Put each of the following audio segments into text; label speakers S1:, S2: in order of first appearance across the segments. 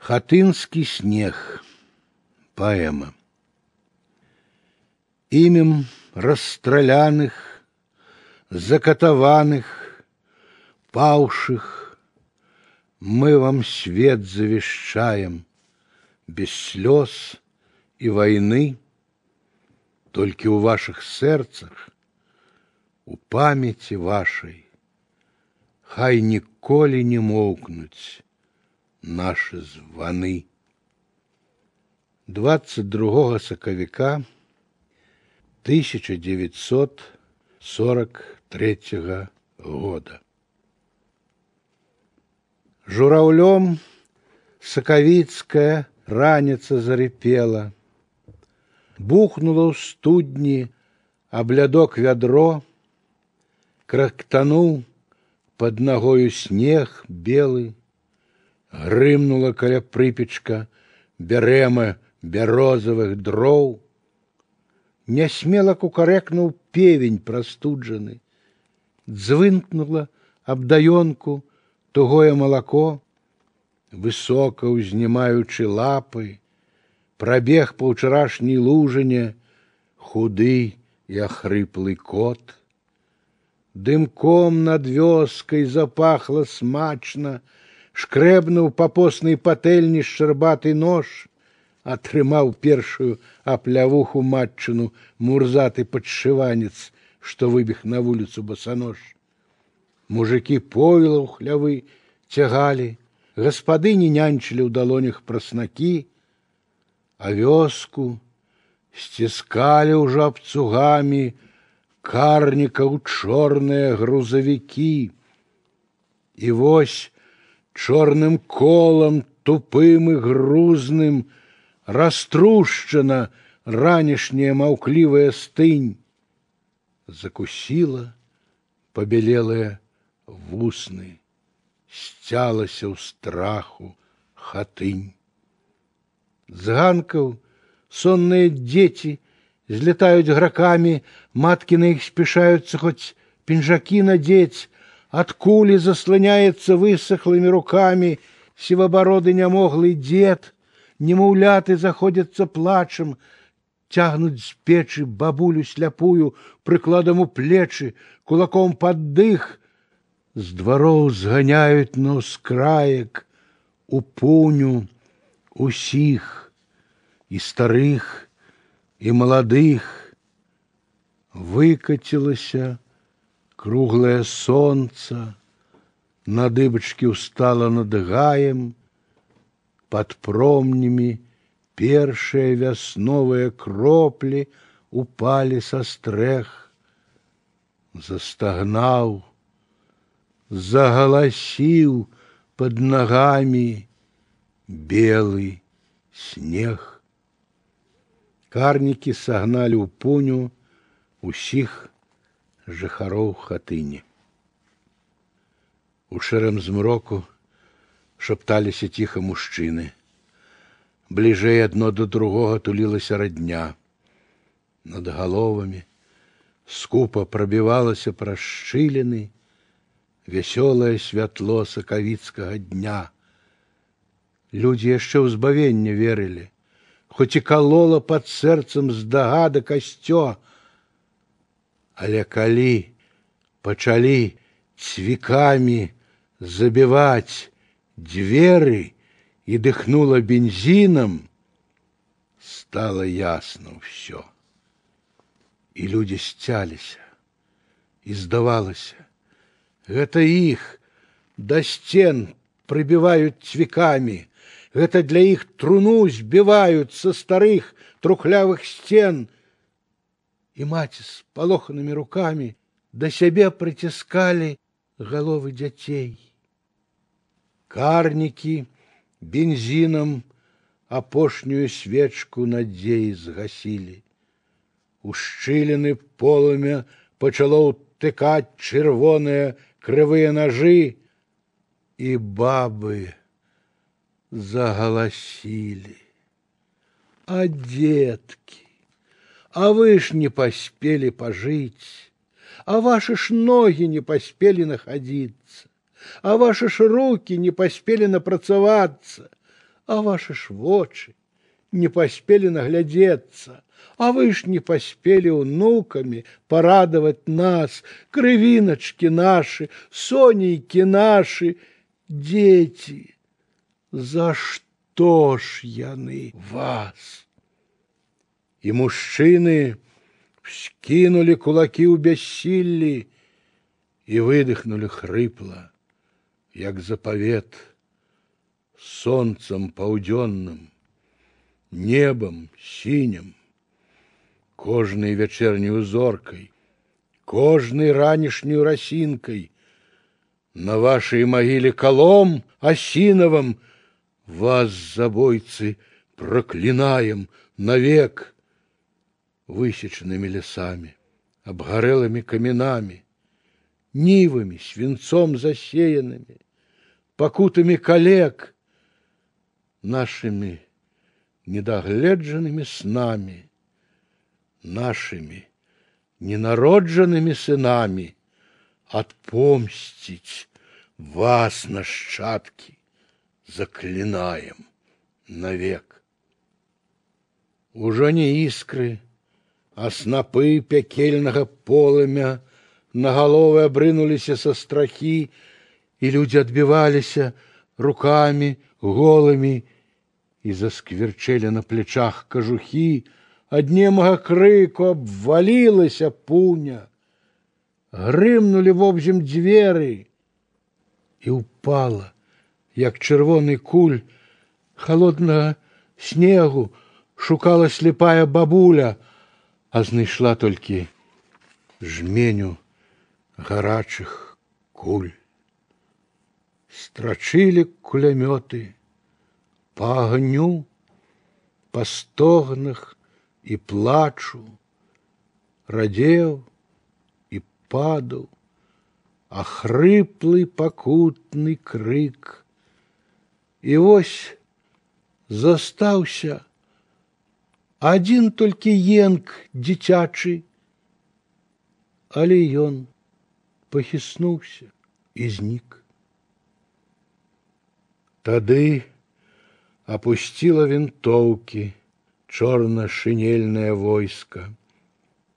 S1: Хатынский снег. Поэма. Имем расстраляных, закатованных, пауших мы вам свет завещаем без слез и войны, только у ваших сердцах, у памяти вашей, хай ніколі не моўкнуць наши званы. 22 сакавіка 1943 года. Журавлем сакавіцкая раніца зарыпела, бухнула ў студні аблядок вядро, крактануў под ногою снег белый, грымнула каля прыпечка бярэма бярозавых дроў, нясмела кукарэкнуў певень прастуджаны, дзвынкнула абдаёнку тугое малако, высока ўзнімаючы лапы, прабег па ўчарашняй лужыне худы і ахрыплы кот. Дымком над вёскай запахла смачна, шкрэбнуў па поснай патэльні шчарбаты нож, атрымаў першую аплявуху матчыну мурзаты падшыванец, што выбег на вуліцу басанож. Мужыкі пойлаў хлявы цягалі, гаспадыні нянчылі ў далонях праснакі, а вёску сціскалі ўжо абцугамі карнікаў чорныя грузавікі. І вось чорным колам тупым і грузным раструшчана ранішняя маўклівая стынь закусіла пабелелыя вусны сцялася ў страху хатынь з ганкаў сонныя дзеці злетаюць гракамі маткі на іх спешаюцца хоць пінжакі надзець от кули заслоняется высохлыми руками сивобородый нямоглый дед, немаўляты заходятся плачем, тягнуть з печы бабулю сляпую прыкладам у плечы, кулаком под дых, з двароў зганяюць на ўскраек у пуню усіх і старых і маладых выкацілася Круглое солнце на дыбочке устало над гаем, под промнями першие вясновые кропли упали со стрех. Застагнаў, загаласіў под ногами белый снег. Карники согнали у пуню усіх жыхароў хатыні. У шэрым змроку шапталіся ціха мужчыны. Бліжэй адно да другога тулілася радня. Над галовамі скупа прабівалася праз шчыліны вясёлае святло сакавіцкага дня. Людзі яшчэ ў збавенне верылі, хоць і калола пад сэрцам здагада касцё, але калі пачалі цвікамі забіваць дзверы і дыхнула бензінам, стало ясно ўсё. І людзі сцяліся, і здавалася, гэта іх да сцен прыбіваюць цвікамі, гэта для іх труну збіваюць са старых трухлявых сцен, и мать с полоханными руками до себя притискали головы детей. Карники бензином апошнюю свечку надзеі згасілі. Ушчылены полымя пачало ўтыкаць чырвоныя крывыя ножи, и бабы загаласілі. А детки А вы ж не поспели пожить, а ваши ж ноги не поспели находиться, а ваши ж руки не поспели напрацавацца, а ваши ж вочы не поспели наглядеться, а вы ж не поспели внуками порадовать нас, крывиночки наши, сонейки наши, дети. За что ж яны вас? И мужчины скинули кулаки у бессилли и выдохнули хрипло, як заповед, солнцем паўдзённым, небом синим, кожнай вечернюю зоркой, кожнай ранешнюю росинкой, на вашей могиле колом осиновом вас, забойцы, проклинаем навек высеченными лесами, обгорелыми каменами, нивами, свинцом засеянными, покутами коллег, нашими недогледженными снами, нашими ненародженными сынами отпомстить вас, нащадки, заклинаем навек. Уже не искры, а снопы пекельного полымя. На головы обрынулись со страхи, и люди отбивались руками голыми. И заскверчели на плечах кожухи, однемага крыку обвалилася пуня, грымнули в общем дзверы и упала, як чырвоны куль холодного снегу шукала слепая бабуля, а знайшла толькі жменю гарачых куль. Страчили кулеметы по огню, по стогнах и плачу, радел и падал, а хрыплый покутный крик. И вось застаўся один только енк дзіцячы, але ён пахіснуўся і знік. Тады опустила винтовки черно-шинельное войско.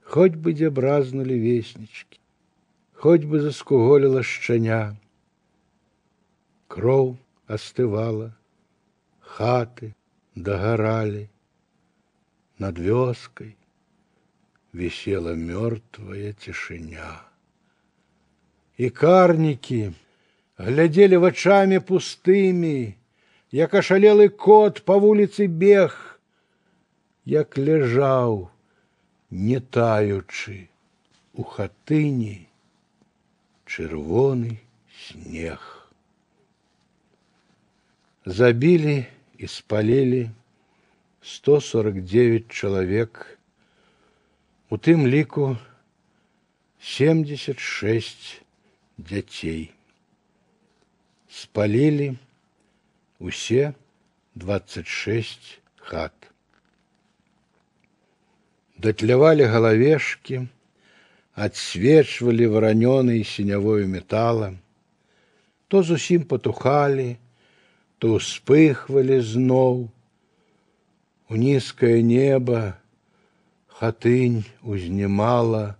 S1: Хоть бы где бразнули вестнички, хоть бы заскуголила щеня. Кроў остывала, хаты догорали, над вёской висела мертвая тишиня. И карники глядели вачами пустыми, як ашалелы кот по вуліцы бег, як ляжаў, не таючы у хатыні чырвоны снег. Забілі і спалілі 149 чалавек, у тым ліку 76 дзяцей. Спалілі усе 26 хат. Дотлявали головешки, отсвечивали вороненой синявою металла, то зусім потухали, то успыхвали зноў. У низкое небо хатынь узнімала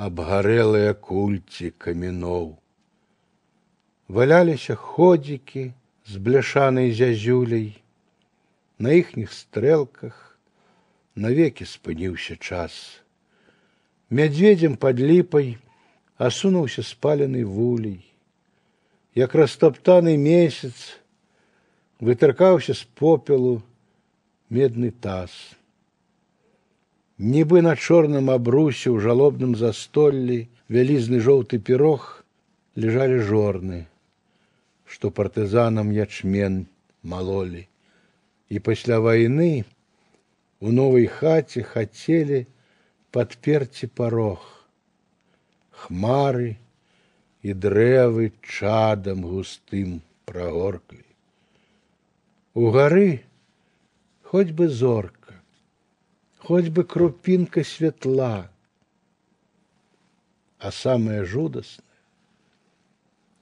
S1: абгарэлыя кульці каміноў. Валяліся ходзікі, з бляшанай зязюляй, на іхніх стрэлках навекі спыніўся час. Мядзведзем пад ліпай асунуўся спалены вулей, як растаптаны месяц вытыркаўся з попелу медны таз. Нібы на чорным абрусе ў жалобным застоллі вялізны жоўты пірог лежалі жорны што партызанам ячмен малолі. І пасля вайны у новай хаце хацелі падперці парог. Хмары і дрэвы чадам густым прагорклі. У гары хоць бы зорка, хоць бы крупінка святла, а самае жудаснае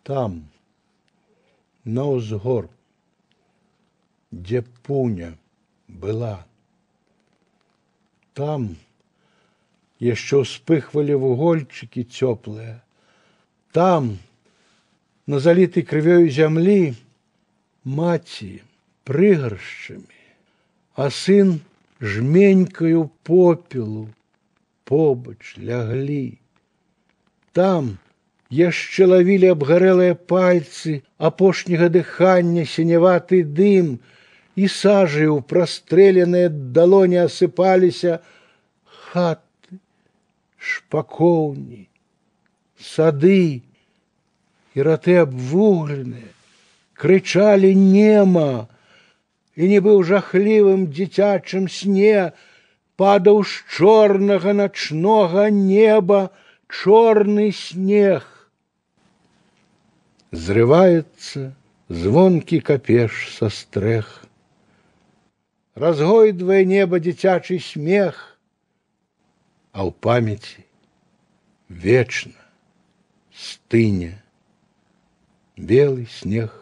S1: там, на ўзгор дзе пуня была. Там яшчэ ўспыхвалі вугольчыкі цёплыя. Там, на залітай крывёю зямлі, маці прыгаршчамі, а сын жменькаю попелу побач ляглі. Там яшчэ лавілі абгарэлыя пальцы апошняга дыхання сіняваты дым, і сажы ў прастрэленыя далоні асыпаліся хаты, шпакоўні, сады і раты абвугленыя, крычалі нема, і нібы ў жахлівым дзіцячым сне падаў з чорнага начнога неба чорны снег. Зрываецца звонкі капеш са стрэх. Разгойдвае неба дзіцячы смех, а ў памяці вечна стыне белы снег,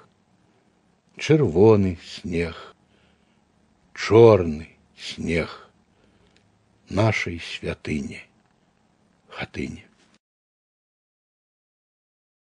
S1: чырвоны снег чорны снег нашай святыні хатыні